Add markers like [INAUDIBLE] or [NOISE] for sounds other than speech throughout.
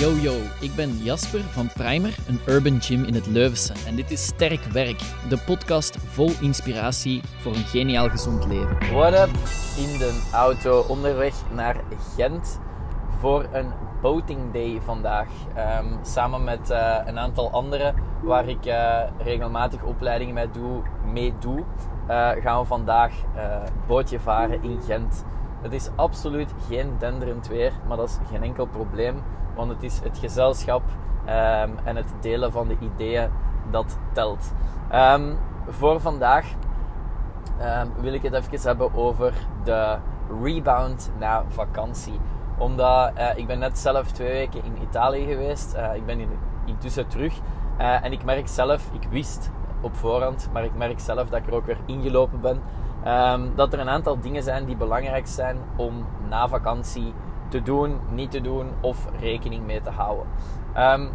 Yo yo, ik ben Jasper van Primer, een urban gym in het Leuvense. En dit is Sterk Werk, de podcast vol inspiratie voor een geniaal gezond leven. What up? In de auto onderweg naar Gent voor een boating day vandaag. Ehm, samen met eh, een aantal anderen waar ik uh, regelmatig opleidingen mee doe, uh, gaan we vandaag bootje varen in Gent. Het is absoluut geen denderend weer, maar dat is geen enkel probleem. Want het is het gezelschap um, en het delen van de ideeën dat telt. Um, voor vandaag um, wil ik het even hebben over de rebound na vakantie. Omdat uh, ik ben net zelf twee weken in Italië geweest. Uh, ik ben in, intussen terug. Uh, en ik merk zelf, ik wist op voorhand, maar ik merk zelf dat ik er ook weer ingelopen ben. dat er een aantal dingen zijn die belangrijk zijn om na vakantie te doen, niet te doen of rekening mee te houden. Um,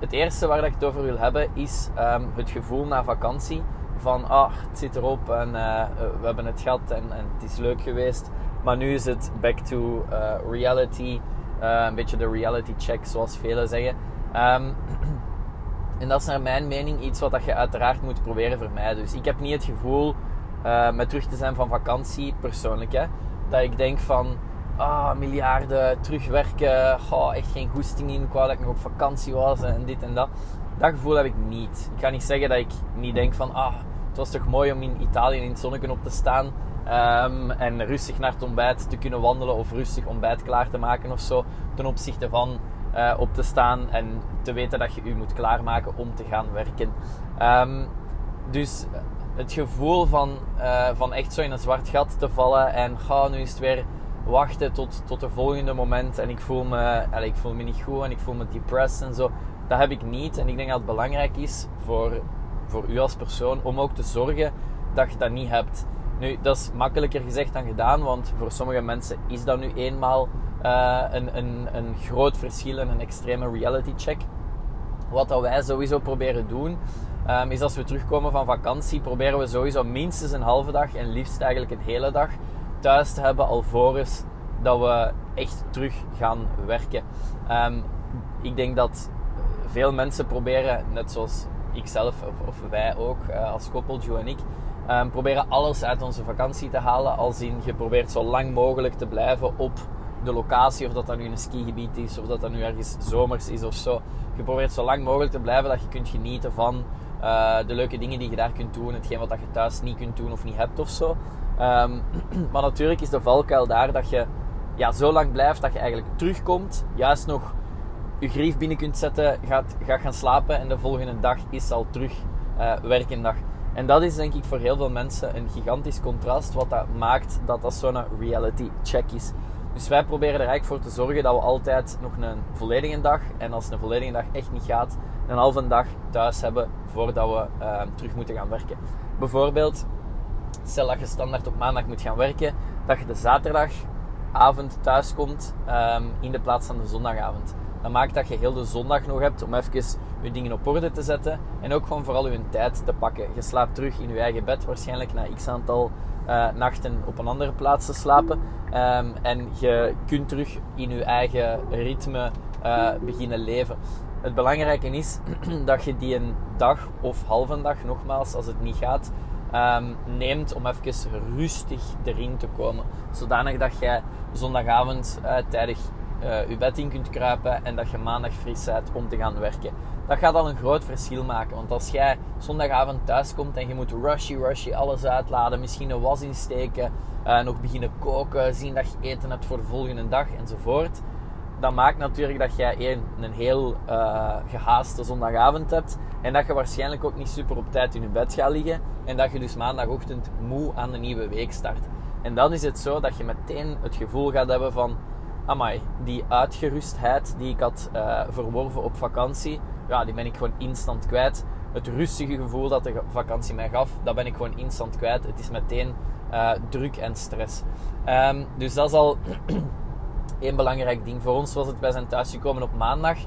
het eerste waar ik het over wil hebben is um, het gevoel na vakantie van ah, het zit erop en uh, we hebben het gehad en, het is leuk geweest. Maar nu is het back to uh, reality. Uh, een beetje de reality check, zoals velen zeggen. Um, [CLEARS THROAT] en dat is naar mijn mening iets wat je uiteraard moet proberen vermijden. Dus ik heb niet het gevoel met terug te zijn van vakantie, persoonlijk, hè, dat ik denk van ah, miljarden terugwerken, oh, echt geen goesting in, wou dat ik nog op vakantie was en dit en dat. Dat gevoel heb ik niet. Ik ga niet zeggen dat ik niet denk van, ah, het was toch mooi om in Italië in het zonnetje op te staan um, en rustig naar het ontbijt te kunnen wandelen of rustig ontbijt klaar te maken of zo, ten opzichte van uh, op te staan en te weten dat je je moet klaarmaken om te gaan werken. Um, dus het gevoel van, uh, van echt zo in een zwart gat te vallen en ga, nu is het weer wachten tot, tot de volgende moment en ik voel, me, ik voel me niet goed en ik voel me depressed en zo. Dat heb ik niet. En ik denk dat het belangrijk is voor, voor u als persoon om ook te zorgen dat je dat niet hebt. Nu, dat is makkelijker gezegd dan gedaan, want voor sommige mensen is dat nu eenmaal uh, een, een, een groot verschil en een extreme reality check. Wat dat wij sowieso proberen doen, um, is als we terugkomen van vakantie, proberen we sowieso minstens een halve dag en liefst eigenlijk een hele dag thuis te hebben alvorens dat we echt terug gaan werken. Um, ik denk dat veel mensen proberen, net zoals ik zelf of, wij ook uh, als koppel, Joe en ik, um, proberen alles uit onze vakantie te halen. Als in je probeert zo lang mogelijk te blijven op de locatie, of dat dat nu een skigebied is, of dat dat nu ergens zomers is of zo. Je probeert zo lang mogelijk te blijven dat je kunt genieten van uh, de leuke dingen die je daar kunt doen, hetgeen wat dat je thuis niet kunt doen of niet hebt of zo. Um, [CLEARS THROAT] maar natuurlijk is de valkuil daar dat je ja, zo lang blijft dat je eigenlijk terugkomt, juist nog je grief binnen kunt zetten, gaat, gaat gaan slapen en de volgende dag is al terug uh, werkendag. En dat is denk ik voor heel veel mensen een gigantisch contrast, wat dat maakt dat dat zo'n reality check is. Dus wij proberen er eigenlijk voor te zorgen dat we altijd nog een volledige dag, en als een volledige dag echt niet gaat, een halve dag thuis hebben voordat we uh, terug moeten gaan werken. Bijvoorbeeld, stel dat je standaard op maandag moet gaan werken, dat je de zaterdagavond thuis komt um, in de plaats van de zondagavond. Dat maakt dat je heel de zondag nog hebt om even je dingen op orde te zetten en ook gewoon vooral je tijd te pakken. Je slaapt terug in je eigen bed, waarschijnlijk na x aantal uh, nachten op een andere plaats te slapen. Um, en je kunt terug in je eigen ritme uh, beginnen leven. Het belangrijke is [CLEARS THROAT] dat je die een dag of halve dag, nogmaals, als het niet gaat, um, neemt om even rustig erin te komen. Zodanig dat jij zondagavond uh, tijdig uh, je bed in kunt kruipen en dat je maandag fris bent om te gaan werken. Dat gaat al een groot verschil maken. Want als jij zondagavond thuis komt en je moet rushy, rushy alles uitladen, misschien een was insteken, uh, nog beginnen koken, zien dat je eten hebt voor de volgende dag enzovoort dat maakt natuurlijk dat jij een, een heel uh, gehaaste zondagavond hebt. En dat je waarschijnlijk ook niet super op tijd in je bed gaat liggen. En dat je dus maandagochtend moe aan de nieuwe week start. En dan is het zo dat je meteen het gevoel gaat hebben van... Amai, die uitgerustheid die ik had uh, verworven op vakantie, ja, die ben ik gewoon instant kwijt. Het rustige gevoel dat de vakantie mij gaf, dat ben ik gewoon instant kwijt. Het is meteen uh, druk en stress. Um, dus dat is al [CLEARS THROAT] één belangrijk ding. Voor ons was het, wij zijn op maandag.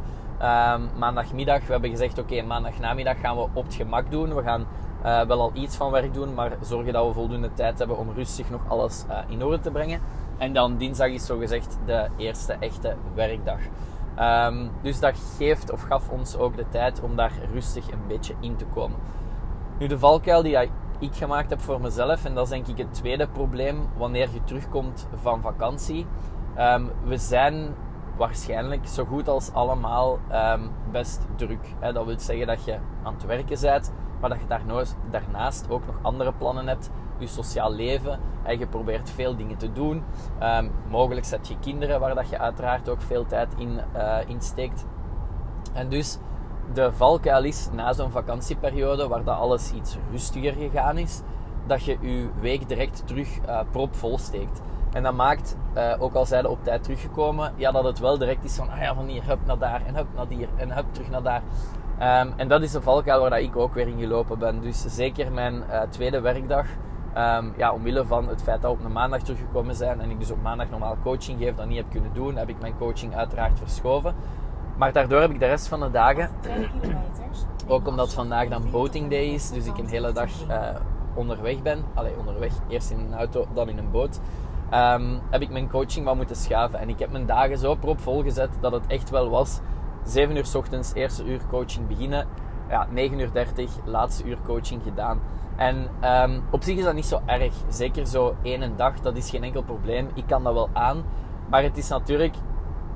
Um, maandagmiddag, we hebben gezegd, oké, okay, maandagnamiddag gaan we op het gemak doen. We gaan uh, wel al iets van werk doen, maar zorgen dat we voldoende tijd hebben om rustig nog alles uh, in orde te brengen. En dan dinsdag is zogezegd de eerste echte werkdag. Ehm, dus dat geeft of gaf ons ook de tijd om daar rustig een beetje in te komen. Nu, de valkuil die ik gemaakt heb voor mezelf, en dat is denk ik het tweede probleem wanneer je terugkomt van vakantie. Ehm, we zijn waarschijnlijk zo goed als allemaal um, best druk. Hè? Dat wil zeggen dat je aan het werken bent, maar dat je daarnaast ook nog andere plannen hebt. Je sociaal leven. En je probeert veel dingen te doen. Um, mogelijk zet je kinderen waar dat je uiteraard ook veel tijd in, uh, in steekt. En dus de valkuil is na zo'n vakantieperiode waar dat alles iets rustiger gegaan is, dat je je week direct terug uh, propvol steekt. En dat maakt, uh, ook al zijn op tijd teruggekomen, ja, dat het wel direct is van, ah ja, van hier, hup naar daar en hup naar hier en hup terug naar daar. Um, en dat is een valkuil waar dat ik ook weer in gelopen ben. Dus zeker mijn uh, tweede werkdag, um, ja, omwille van het feit dat we op een maandag teruggekomen zijn en ik dus op maandag normaal coaching geef, dat niet heb kunnen doen, heb ik mijn coaching uiteraard verschoven. Maar daardoor heb ik de rest van de dagen, [CLEARS THROAT] ook omdat vandaag dan boating day is, dus ik een hele dag uh, onderweg ben. Allee, onderweg. Eerst in een auto, dan in een boot. Um, heb ik mijn coaching wat moeten schuiven. En ik heb mijn dagen zo propvol gezet dat het echt wel was. 7 uur s ochtends, eerste uur coaching beginnen. Ja, 9 uur 30, laatste uur coaching gedaan. En um, op zich is dat niet zo erg. Zeker zo één dag, dat is geen enkel probleem. Ik kan dat wel aan. Maar het is natuurlijk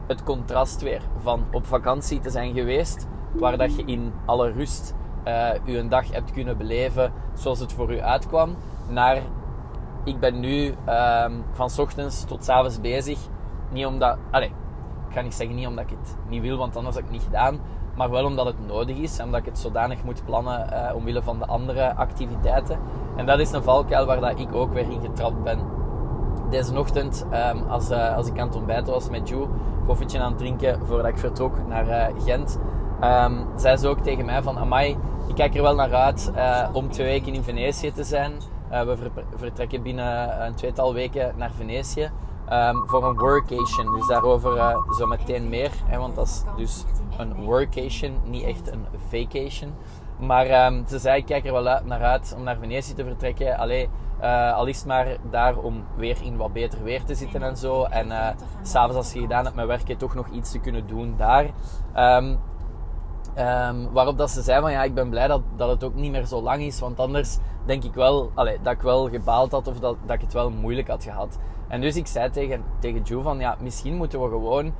het contrast weer van op vakantie te zijn geweest, waar dat je in alle rust je een dag hebt kunnen beleven zoals het voor u uitkwam, naar ik ben nu um, van ochtends tot avonds bezig. Niet omdat, allez, ik ga niet zeggen niet omdat ik het niet wil, want anders had ik het niet gedaan, maar wel omdat het nodig is en omdat ik het zodanig moet plannen uh, omwille van de andere activiteiten. En dat is een valkuil waar dat ik ook weer in getrapt ben. Deze ochtend, um, als, uh, als ik aan het ontbijten was met Joe, koffietje aan het drinken voordat ik vertrok naar uh, Gent, um, zei ze ook tegen mij van, amai, ik kijk er wel naar uit om twee weken in Venetië te zijn. Uh, we ver vertrekken binnen een tweetal weken naar Venetië um, voor een workation. Dus daarover uh, zo meteen meer, hè, want dat is dus een workation, niet echt een vacation. Maar um, ze zei, ik kijk er wel uit, naar uit om naar Venetië te vertrekken. Allee, uh, al maar daar om weer in wat beter weer te zitten en zo. En uh, s'avonds als je gedaan hebt met werken, toch nog iets te kunnen doen daar. Um, um, waarop dat ze zei van ja, ik ben blij dat, dat het ook niet meer zo lang is. Want anders denk ik wel allee, dat ik wel gebaald had of dat, dat ik het wel moeilijk had gehad. En dus ik zei tegen, tegen Joe van ja, misschien moeten we gewoon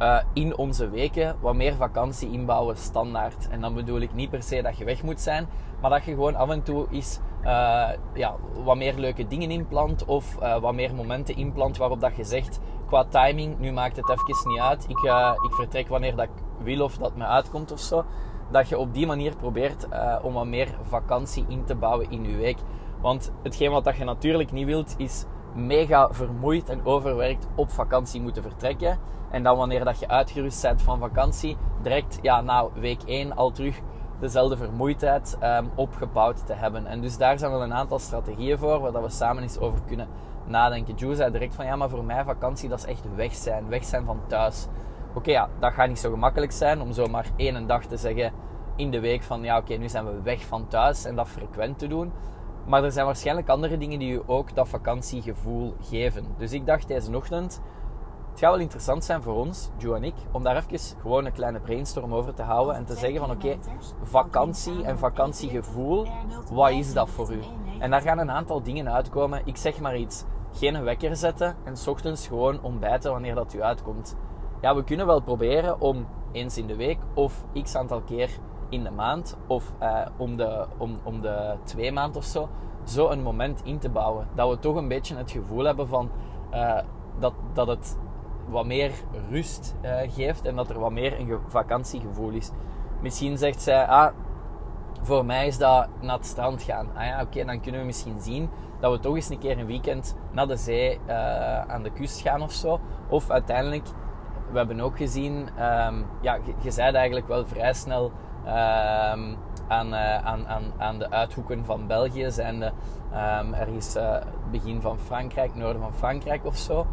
uh, in onze weken wat meer vakantie inbouwen standaard. En dan bedoel ik niet per se dat je weg moet zijn, maar dat je gewoon af en toe is uh, ja, wat meer leuke dingen inplant of uh, wat meer momenten inplant waarop dat je zegt qua timing, nu maakt het even niet uit. Ik, ik vertrek wanneer dat ik wil of dat me uitkomt of zo. Dat je op die manier probeert om wat meer vakantie in te bouwen in je week. Want hetgeen wat dat je natuurlijk niet wilt is mega vermoeid en overwerkt op vakantie moeten vertrekken. En dan wanneer dat je uitgerust bent van vakantie, direct ja, na week 1 al terug dezelfde vermoeidheid um, opgebouwd te hebben. En dus daar zijn wel een aantal strategieën voor, waar dat we samen eens over kunnen nadenken. Joe zei direct van, ja, maar voor mij vakantie, dat is echt weg zijn. Weg zijn van thuis. Oké, ja, dat gaat niet zo gemakkelijk zijn om zomaar één dag te zeggen in de week van, ja, oké, nu zijn we weg van thuis en dat frequent te doen. Maar er zijn waarschijnlijk andere dingen die je ook dat vakantiegevoel geven. Dus ik dacht deze ochtend, het gaat wel interessant zijn voor ons, Joe en ik, om daar even gewoon een kleine brainstorm over te houden en te zeggen van oké, vakantie en vakantiegevoel, wat is dat voor u? En daar gaan een aantal dingen uitkomen. Ik zeg maar iets, geen wekker zetten en s ochtends gewoon ontbijten wanneer dat u uitkomt. Ja, we kunnen wel proberen om eens in de week of x aantal keer in de maand of uh, om, de, om, om de twee maand of zo, zo een moment in te bouwen. Dat we toch een beetje het gevoel hebben van uh, dat, dat het wat meer rust uh, geeft en dat er wat meer een vakantiegevoel is. Misschien zegt zij, ah, voor mij is dat naar het strand gaan. Ah ja, oké, dan kunnen we misschien zien dat we toch eens een keer een weekend naar de zee aan de kust gaan of zo. Of uiteindelijk, we hebben ook gezien, um, ja, je, zei eigenlijk wel vrij snel Um, aan, uh, aan, aan, aan de uithoeken van België zijn de, um, ergens uh, begin van Frankrijk, noorden van Frankrijk of zo.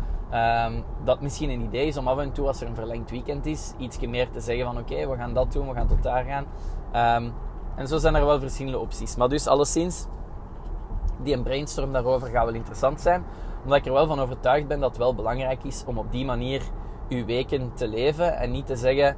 Dat misschien een idee is om af en toe, als er een verlengd weekend is, iets meer te zeggen van oké, we gaan dat doen, we gaan tot daar gaan. En zo zijn er wel verschillende opties. Maar dus alleszins, die een brainstorm daarover gaat wel interessant zijn. Omdat ik er wel van overtuigd ben dat het wel belangrijk is om op die manier je weken te leven en niet te zeggen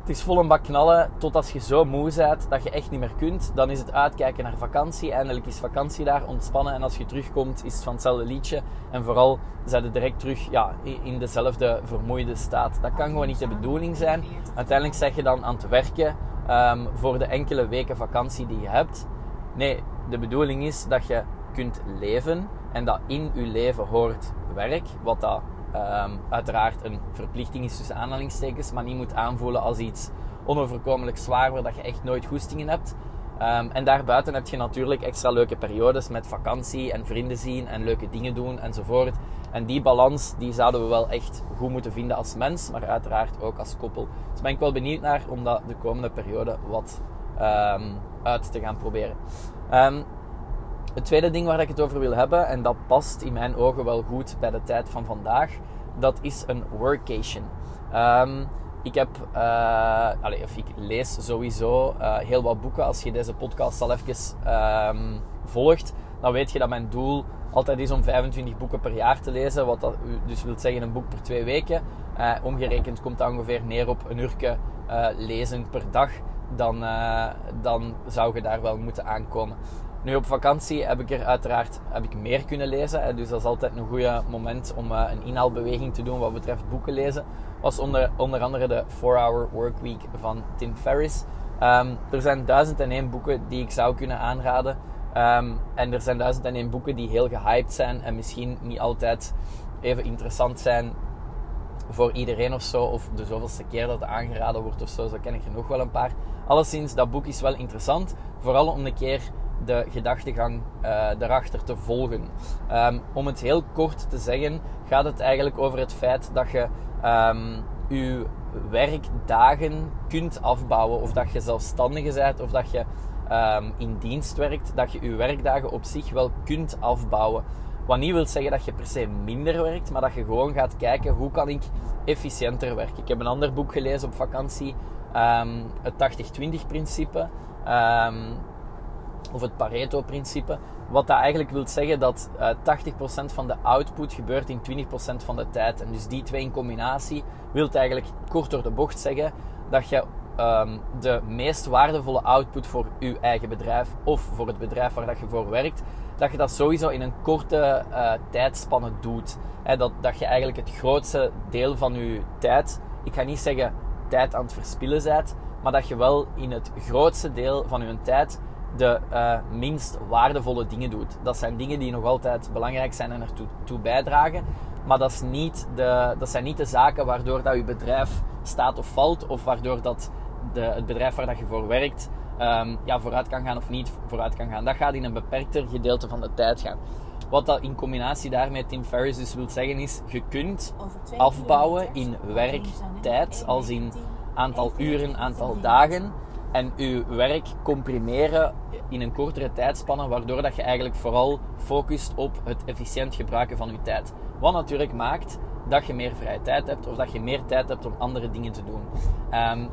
het is vol een bak knallen tot als je zo moe bent dat je echt niet meer kunt. Dan is het uitkijken naar vakantie. Eindelijk is vakantie daar, ontspannen. En als je terugkomt is het van hetzelfde liedje. En vooral zijn je direct terug ja, in dezelfde vermoeide staat. Dat kan gewoon niet de bedoeling zijn. Uiteindelijk zeg je dan aan het werken um, voor de enkele weken vakantie die je hebt. Nee, de bedoeling is dat je kunt leven en dat in je leven hoort werk, wat dat um, uiteraard een verplichting is tussen aanhalingstekens, maar niet moet aanvoelen als iets onoverkomelijk zwaar waar dat je echt nooit goestingen hebt. Um, en daarbuiten heb je natuurlijk extra leuke periodes met vakantie en vrienden zien en leuke dingen doen enzovoort. En die balans die zouden we wel echt goed moeten vinden als mens, maar uiteraard ook als koppel. Dus ben ik wel benieuwd naar om dat de komende periode wat um, uit te gaan proberen. Um, het tweede ding waar ik het over wil hebben, en dat past in mijn ogen wel goed bij de tijd van vandaag, dat is een workation. Ik heb, uh, allez, of ik lees sowieso uh, heel wat boeken. Als je deze podcast al even um, volgt, dan weet je dat mijn doel altijd is om 25 boeken per jaar te lezen. Wat dat dus wil zeggen een boek per twee weken. Uh, omgerekend komt dat ongeveer neer op een uurtje lezen per dag. Dan, dan zou je daar wel moeten aankomen. Nu op vakantie heb ik er uiteraard heb ik meer kunnen lezen. Dus dat is altijd een goed moment om eh, een inhaalbeweging te doen wat betreft boeken lezen. Was onder, onder andere de 4-Hour Workweek van Tim Ferriss. Um, er zijn duizend en één boeken die ik zou kunnen aanraden. Um, en er zijn duizend en één boeken die heel gehyped zijn en misschien niet altijd even interessant zijn voor iedereen of zo. Of de zoveelste keer dat het aangeraden wordt of zo. Zo ken ik er nog wel een paar. Alleszins, dat boek is wel interessant. Vooral om een keer de gedachtegang uh, daarachter te volgen. Um, om het heel kort te zeggen, gaat het eigenlijk over het feit dat je um, je werkdagen kunt afbouwen. Of dat je zelfstandige bent, of dat je um, in dienst werkt. Dat je je werkdagen op zich wel kunt afbouwen. Wat niet wil zeggen dat je per se minder werkt, maar dat je gewoon gaat kijken hoe kan ik efficiënter werken. Ik heb een ander boek gelezen op vakantie, het 80-20 principe. Of het Pareto-principe. Wat dat eigenlijk wil zeggen dat uh, eh, 80% van de output gebeurt in 20% van de tijd. En dus die twee in combinatie wil eigenlijk kort door de bocht zeggen dat je um, de meest waardevolle output voor je eigen bedrijf of voor het bedrijf waar dat je voor werkt, dat je dat sowieso in een korte uh, tijdspanne doet. dat, dat je eigenlijk het grootste deel van je tijd, ik ga niet zeggen tijd aan het verspillen bent, maar dat je wel in het grootste deel van je tijd de uh, minst waardevolle dingen doet. Dat zijn dingen die nog altijd belangrijk zijn en ertoe toe bijdragen. Maar dat, is niet de, dat zijn niet de zaken waardoor dat je bedrijf staat of valt. Of waardoor dat de, het bedrijf waar dat je voor werkt um, ja, vooruit kan gaan of niet vooruit kan gaan. Dat gaat in een beperkter gedeelte van de tijd gaan. Wat dat in combinatie daarmee Tim Ferriss dus wil zeggen is, je kunt afbouwen in werktijd, als in aantal uren, aantal dagen en je werk comprimeren in een kortere tijdspanne, waardoor dat je eigenlijk vooral focust op het efficiënt gebruiken van je tijd. Wat natuurlijk maakt dat je meer vrije tijd hebt of dat je meer tijd hebt om andere dingen te doen. Um,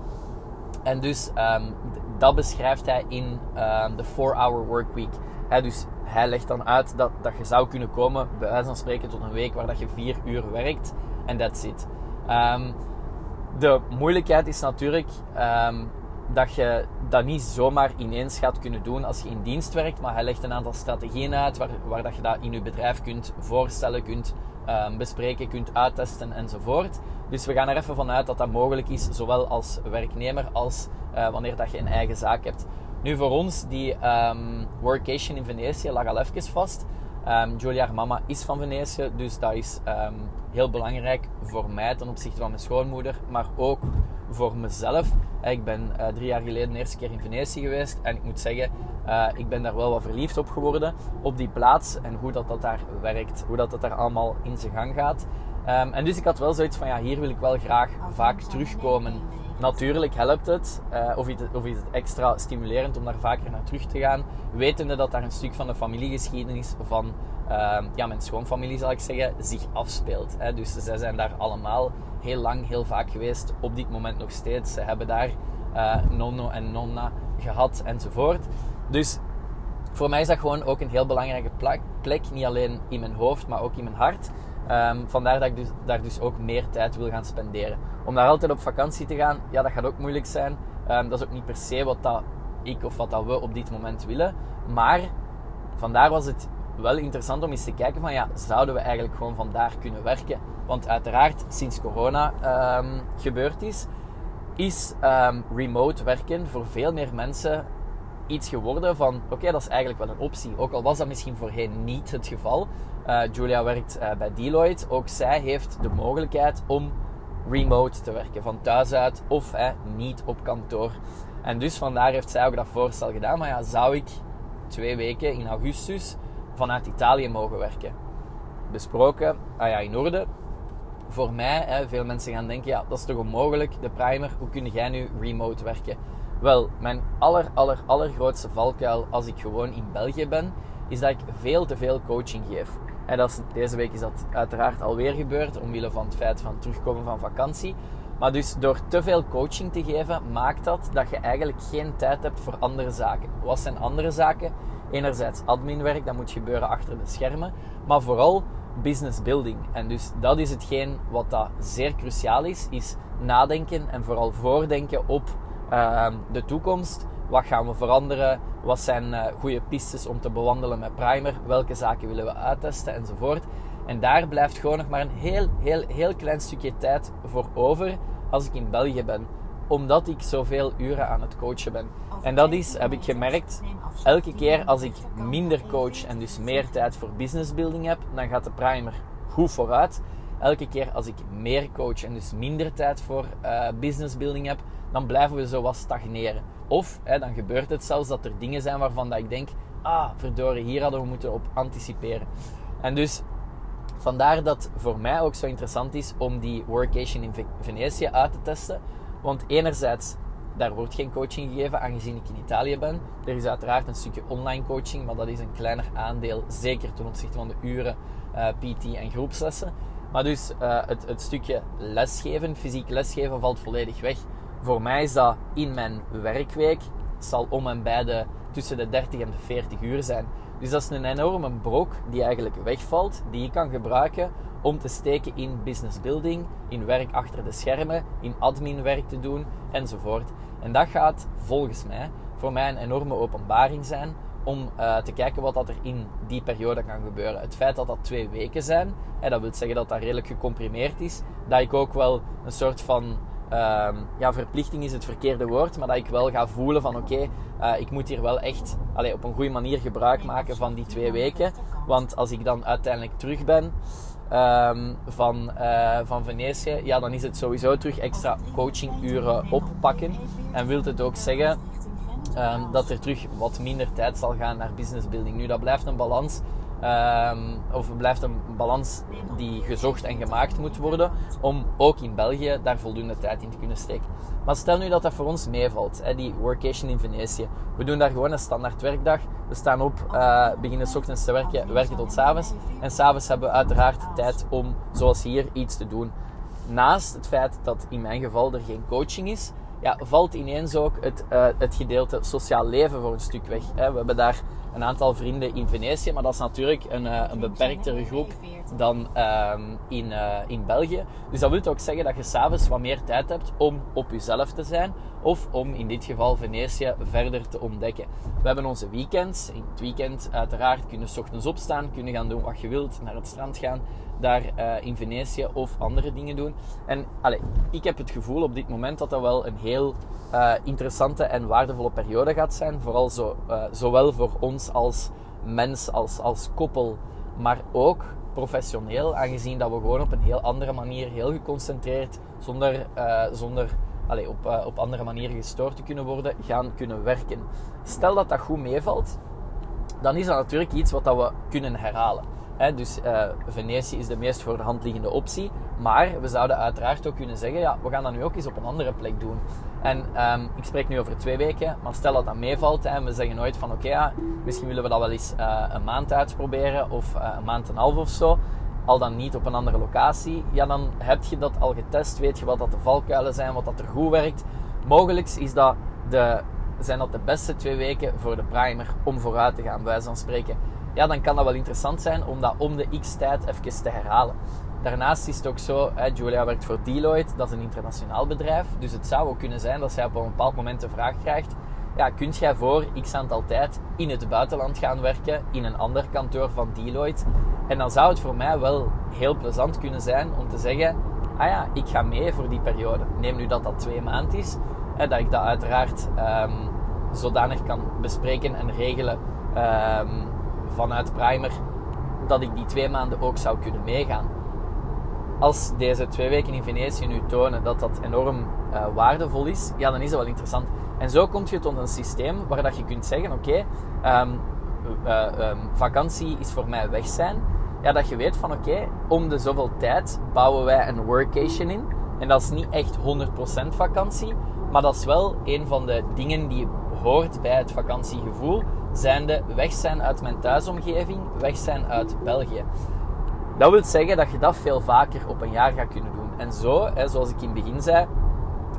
en dus um, dat beschrijft hij in um, de 4-hour workweek. He, dus hij legt dan uit dat, dat je zou kunnen komen, bij wijze van spreken, tot een week waar dat je vier uur werkt en that's it. de moeilijkheid is natuurlijk dat je dat niet zomaar ineens gaat kunnen doen als je in dienst werkt. Maar hij legt een aantal strategieën uit waar, waar dat je dat in je bedrijf kunt voorstellen, kunt um, bespreken, kunt uittesten enzovoort. Dus we gaan er even vanuit dat dat mogelijk is, zowel als werknemer als uh, wanneer dat je een eigen zaak hebt. Nu voor ons, die um, workation in Venetië lag al even vast. Um, Julia, mama, is van Venetië, dus dat is heel belangrijk voor mij ten opzichte van mijn schoonmoeder, maar ook voor mezelf. Eh, ik ben uh, drie jaar geleden de eerste keer in Venetië geweest en ik moet zeggen, uh, ik ben daar wel wat verliefd op geworden op die plaats en hoe dat, dat daar werkt, hoe dat, dat daar allemaal in zijn gang gaat. Um, en dus ik had wel zoiets van, ja, hier wil ik wel graag vaak terugkomen. Natuurlijk helpt het, of, is het, of is het extra stimulerend om daar vaker naar terug te gaan, wetende dat daar een stuk van de familiegeschiedenis van ja, mijn schoonfamilie, zal ik zeggen, zich afspeelt. Hè. Dus zij zijn daar allemaal heel lang, heel vaak geweest, op dit moment nog steeds. Ze hebben daar uh, nonno en nonna gehad enzovoort. Dus voor mij is dat gewoon ook een heel belangrijke plek, niet alleen in mijn hoofd, maar ook in mijn hart. Ehm, vandaar dat ik dus, daar dus ook meer tijd wil gaan spenderen. Om daar altijd op vakantie te gaan, ja, dat gaat ook moeilijk zijn. Ehm, dat is ook niet per se wat dat ik of wat dat we op dit moment willen. Maar vandaar was het wel interessant om eens te kijken van ja, zouden we eigenlijk gewoon vandaar kunnen werken? Want uiteraard, sinds corona um, gebeurd is, is remote werken voor veel meer mensen iets geworden van oké, dat is eigenlijk wel een optie. Ook al was dat misschien voorheen niet het geval. Uh, Julia werkt uh, bij Deloitte. Ook zij heeft de mogelijkheid om remote te werken, van thuis uit of niet op kantoor. En dus vandaar heeft zij ook dat voorstel gedaan. Maar ja, zou ik twee weken in augustus vanuit Italië mogen werken? Besproken, ah ja, in orde. Voor mij, hè, veel mensen gaan denken, ja, dat is toch onmogelijk, de primer, hoe kun jij nu remote werken? Wel, mijn aller, aller, allergrootste valkuil als ik gewoon in België ben, is dat ik veel te veel coaching geef. En deze week is dat uiteraard alweer gebeurd, omwille van het feit van terugkomen van vakantie. Maar dus door te veel coaching te geven, maakt dat dat je eigenlijk geen tijd hebt voor andere zaken. Wat zijn andere zaken? Enerzijds adminwerk, dat moet gebeuren achter de schermen. Maar vooral business building. En dus dat is hetgeen wat dat zeer cruciaal is, is nadenken en vooral voordenken op uh, de toekomst. Wat gaan we veranderen? Wat zijn uh, goede pistes om te bewandelen met Primer? Welke zaken willen we uittesten enzovoort? En daar blijft gewoon nog maar een heel, heel, heel klein stukje tijd voor over als ik in België ben. Omdat ik zoveel uren aan het coachen ben. En dat is, heb ik gemerkt, elke keer als ik minder coach en dus meer tijd voor business building heb, dan gaat de primer goed vooruit. Elke keer als ik meer coach en dus minder tijd voor uh, business building heb, dan blijven we zo wat stagneren. Of hè, dan gebeurt het zelfs dat er dingen zijn waarvan dat ik denk, ah, verdorie, hier hadden we moeten op anticiperen. En dus vandaar dat voor mij ook zo interessant is om die workation in Venetië uit te testen. Want enerzijds, daar wordt geen coaching gegeven aangezien ik in Italië ben. Er is uiteraard een stukje online coaching, maar dat is een kleiner aandeel, zeker ten opzichte van de uren eh, PT en groepslessen. Maar dus uh, het, het stukje lesgeven, fysiek lesgeven, valt volledig weg. Voor mij is dat in mijn werkweek, zal om en bij de tussen de 30 en de 40 uur zijn. Dus dat is een enorme brok die eigenlijk wegvalt, die je kan gebruiken om te steken in business building, in werk achter de schermen, in adminwerk te doen enzovoort. En dat gaat volgens mij voor mij een enorme openbaring zijn om uh, te kijken wat dat er in die periode kan gebeuren. Het feit dat dat twee weken zijn, en dat wil zeggen dat dat redelijk gecomprimeerd is, dat ik ook wel een soort van Ehm, ja, verplichting is het verkeerde woord, maar dat ik wel ga voelen van oké, eh, ik moet hier wel echt allee, op een goede manier gebruik maken van die twee weken. Want als ik dan uiteindelijk terug ben um, van, uh, van Venetië, ja, dan is het sowieso terug extra coachinguren oppakken. En wil het ook zeggen um, dat er terug wat minder tijd zal gaan naar business building. Nu, dat blijft een balans Um, of blijft een balans die gezocht en gemaakt moet worden om ook in België daar voldoende tijd in te kunnen steken. Maar stel nu dat dat voor ons meevalt, hè, die workation in Venetië. We doen daar gewoon een standaard werkdag. We staan op, uh, beginnen ochtends te werken, werken tot s avonds. En s'avonds hebben we uiteraard tijd om, zoals hier, iets te doen. Naast het feit dat in mijn geval er geen coaching is, ja, valt ineens ook het, uh, het gedeelte sociaal leven voor een stuk weg. Hè. We hebben daar een aantal vrienden in Venetië, maar dat is natuurlijk een, uh, een beperktere groep dan uh, in, uh, in België. Dus dat wil ook zeggen dat je s'avonds wat meer tijd hebt om op jezelf te zijn of om in dit geval Venetië verder te ontdekken. We hebben onze weekends. In het weekend uiteraard kunnen s ochtends opstaan, kunnen gaan doen wat je wilt, naar het strand gaan, daar uh, in Venetië of andere dingen doen. En allez, ik heb het gevoel op dit moment dat dat wel een heel uh, interessante en waardevolle periode gaat zijn. Vooral zo, zowel voor ons als mens, als, als koppel, maar ook professioneel, aangezien dat we gewoon op een heel andere manier, heel geconcentreerd, zonder, zonder allez, op, op andere manieren gestoord te kunnen worden, gaan kunnen werken. Stel dat dat goed meevalt, dan is dat natuurlijk iets wat dat we kunnen herhalen dus uh, Venetië is de meest voor de hand liggende optie. Maar we zouden uiteraard ook kunnen zeggen, ja, we gaan dat nu ook eens op een andere plek doen. En um, ik spreek nu over twee weken, maar stel dat dat meevalt en we zeggen nooit van oké, ja, misschien willen we dat wel eens uh, een maand uitproberen of uh, een maand en een half of zo. Al dan niet op een andere locatie. Ja, dan heb je dat al getest, weet je wat dat de valkuilen zijn, wat dat er goed werkt. Mogelijk is dat de, zijn dat de beste twee weken voor de primer om vooruit te gaan, bij wijze van spreken ja, dan kan dat wel interessant zijn om dat om de x-tijd even te herhalen. Daarnaast is het ook zo, hè, Julia werkt voor Deloitte, dat is een internationaal bedrijf. Dus het zou ook kunnen zijn dat zij op een bepaald moment de vraag krijgt: ja, kunt jij voor x aantal tijd in het buitenland gaan werken, in een ander kantoor van Deloitte? En dan zou het voor mij wel heel plezant kunnen zijn om te zeggen: ah ja, ik ga mee voor die periode. Neem nu dat dat twee maanden is, hè, dat ik dat uiteraard um, zodanig kan bespreken en regelen um, vanuit Primer, dat ik die twee maanden ook zou kunnen meegaan als deze twee weken in Venetië nu tonen dat dat enorm uh, waardevol is, ja, dan is dat wel interessant. En zo kom je tot een systeem waar dat je kunt zeggen: oké, um, uh, um, vakantie is voor mij weg zijn. Ja, dat je weet van oké, om de zoveel tijd bouwen wij een workation in. En dat is niet echt 100% vakantie, maar dat is wel een van de dingen die hoort bij het vakantiegevoel. Zijnde weg zijn uit mijn thuisomgeving, weg zijn uit België. Dat wil zeggen dat je dat veel vaker op een jaar gaat kunnen doen. En zo, hè, zoals ik in het begin zei,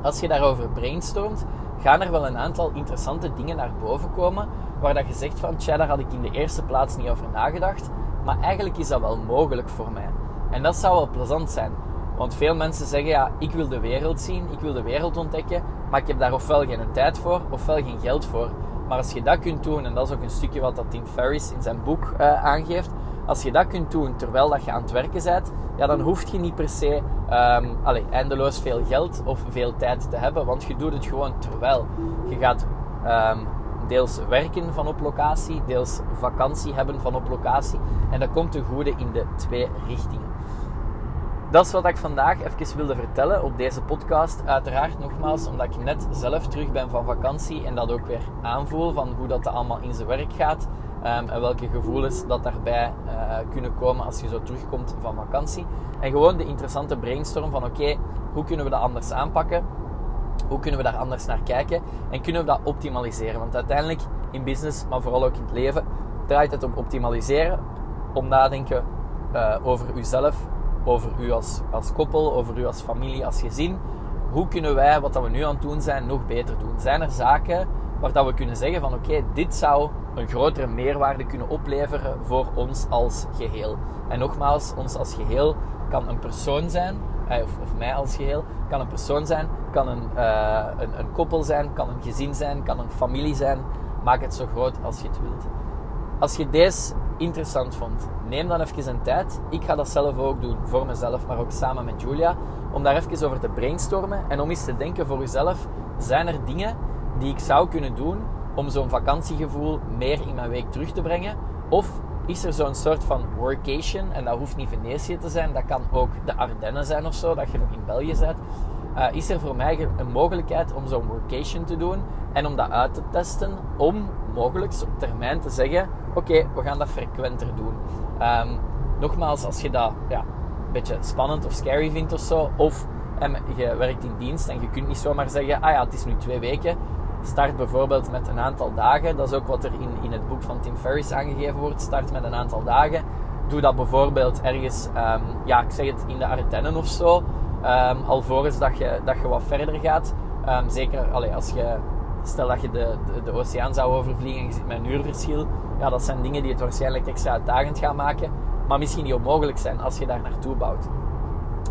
als je daarover brainstormt, gaan er wel een aantal interessante dingen naar boven komen. Waar dat je zegt van, tja, daar had ik in de eerste plaats niet over nagedacht. Maar eigenlijk is dat wel mogelijk voor mij. En dat zou wel plezant zijn. Want veel mensen zeggen, ja, ik wil de wereld zien, ik wil de wereld ontdekken. Maar ik heb daar ofwel geen tijd voor, ofwel geen geld voor. Maar als je dat kunt doen, en dat is ook een stukje wat dat Tim Ferriss in zijn boek uh, aangeeft als je dat kunt doen terwijl dat je aan het werken bent, ja, dan hoef je niet per se um, allez, eindeloos veel geld of veel tijd te hebben, want je doet het gewoon terwijl. Je gaat um, deels werken van op locatie, deels vakantie hebben van op locatie. En dat komt ten goede in de twee richtingen. Dat is wat ik vandaag even wilde vertellen op deze podcast. Uiteraard nogmaals, omdat ik net zelf terug ben van vakantie en dat ook weer aanvoel van hoe dat allemaal in zijn werk gaat. Um, en welke gevoelens dat daarbij uh, kunnen komen als je zo terugkomt van vakantie. En gewoon de interessante brainstorm van oké, hoe kunnen we dat anders aanpakken? Hoe kunnen we daar anders naar kijken? En kunnen we dat optimaliseren? Want uiteindelijk in business, maar vooral ook in het leven, draait het om optimaliseren. Om nadenken uh, over uzelf, over u als, als koppel, over u als familie, als gezin. Hoe kunnen wij wat dat we nu aan het doen zijn nog beter doen? Zijn er zaken waar dat we kunnen zeggen van oké, dit zou een grotere meerwaarde kunnen opleveren voor ons als geheel. En nogmaals, ons als geheel kan een persoon zijn, eh, of, of mij als geheel, kan een persoon zijn, kan een, uh, een, een koppel zijn, kan een gezin zijn, kan een familie zijn. Maak het zo groot als je het wilt. Als je deze interessant vond, neem dan even een tijd. Ik ga dat zelf ook doen, voor mezelf, maar ook samen met Julia. Om daar even over te brainstormen en om eens te denken voor jezelf. Zijn er dingen die ik zou kunnen doen om zo'n vakantiegevoel meer in mijn week terug te brengen? Of is er zo'n soort van workation, en dat hoeft niet Venetië te zijn, dat kan ook de Ardennen zijn of zo, dat je nog in België bent. Uh, is er voor mij een mogelijkheid om zo'n workation te doen en om dat uit te testen, om mogelijk op termijn te zeggen: Oké, we gaan dat frequenter doen. Um, nogmaals, als je dat ja, een beetje spannend of scary vindt of zo, of je werkt in dienst en je kunt niet zomaar zeggen: Ah ja, het is nu twee weken Start bijvoorbeeld met een aantal dagen. Dat is ook wat er in, in het boek van Tim Ferriss aangegeven wordt. Start met een aantal dagen. Doe dat bijvoorbeeld ergens, um, ja, ik zeg het, in de Ardennen of zo. Um, alvorens dat je, dat je wat verder gaat. Zeker allee, als je, stel dat je de, de, de, oceaan zou overvliegen en je zit met een uurverschil. Ja, dat zijn dingen die het waarschijnlijk extra uitdagend gaan maken. Maar misschien niet onmogelijk zijn als je daar naartoe bouwt.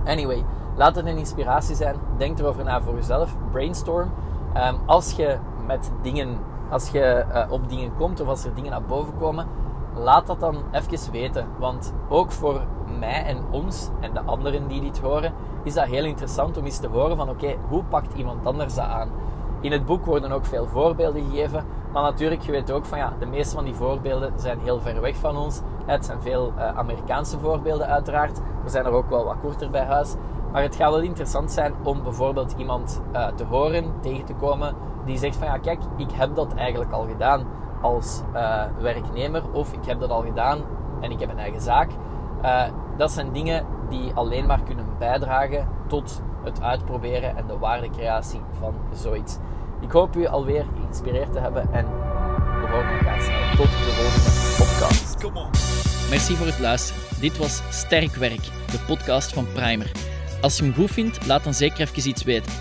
Anyway, laat het een inspiratie zijn. Denk erover na voor jezelf. Brainstorm. Um, als je met dingen, als je uh, op dingen komt of als er dingen naar boven komen, laat dat dan even weten. Want ook voor mij en ons en de anderen die dit horen, is dat heel interessant om eens te horen van oké, hoe pakt iemand anders dat aan? In het boek worden ook veel voorbeelden gegeven, maar natuurlijk, je weet ook van ja, de meeste van die voorbeelden zijn heel ver weg van ons. Het zijn veel uh, Amerikaanse voorbeelden uiteraard. Er zijn er ook wel wat korter bij huis. Maar het gaat wel interessant zijn om bijvoorbeeld iemand uh, te horen, tegen te komen, die zegt van ja, kijk, ik heb dat eigenlijk al gedaan als uh, werknemer of ik heb dat al gedaan en ik heb een eigen zaak. Dat zijn dingen die alleen maar kunnen bijdragen tot het uitproberen en de waardecreatie van zoiets. Ik hoop u alweer geïnspireerd te hebben en we horen elkaar snel. Tot de volgende podcast. Merci voor het luisteren. Dit was Sterk Werk, de podcast van Primer. Als je hem goed vindt, laat dan zeker even iets weten.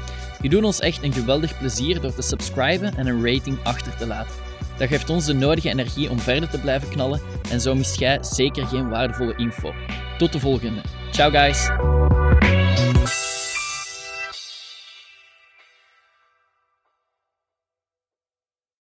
Je doet ons echt een geweldig plezier door te subscriben en een rating achter te laten. Dat geeft ons de nodige energie om verder te blijven knallen en zo mist jij zeker geen waardevolle info. Tot de volgende. Ciao guys!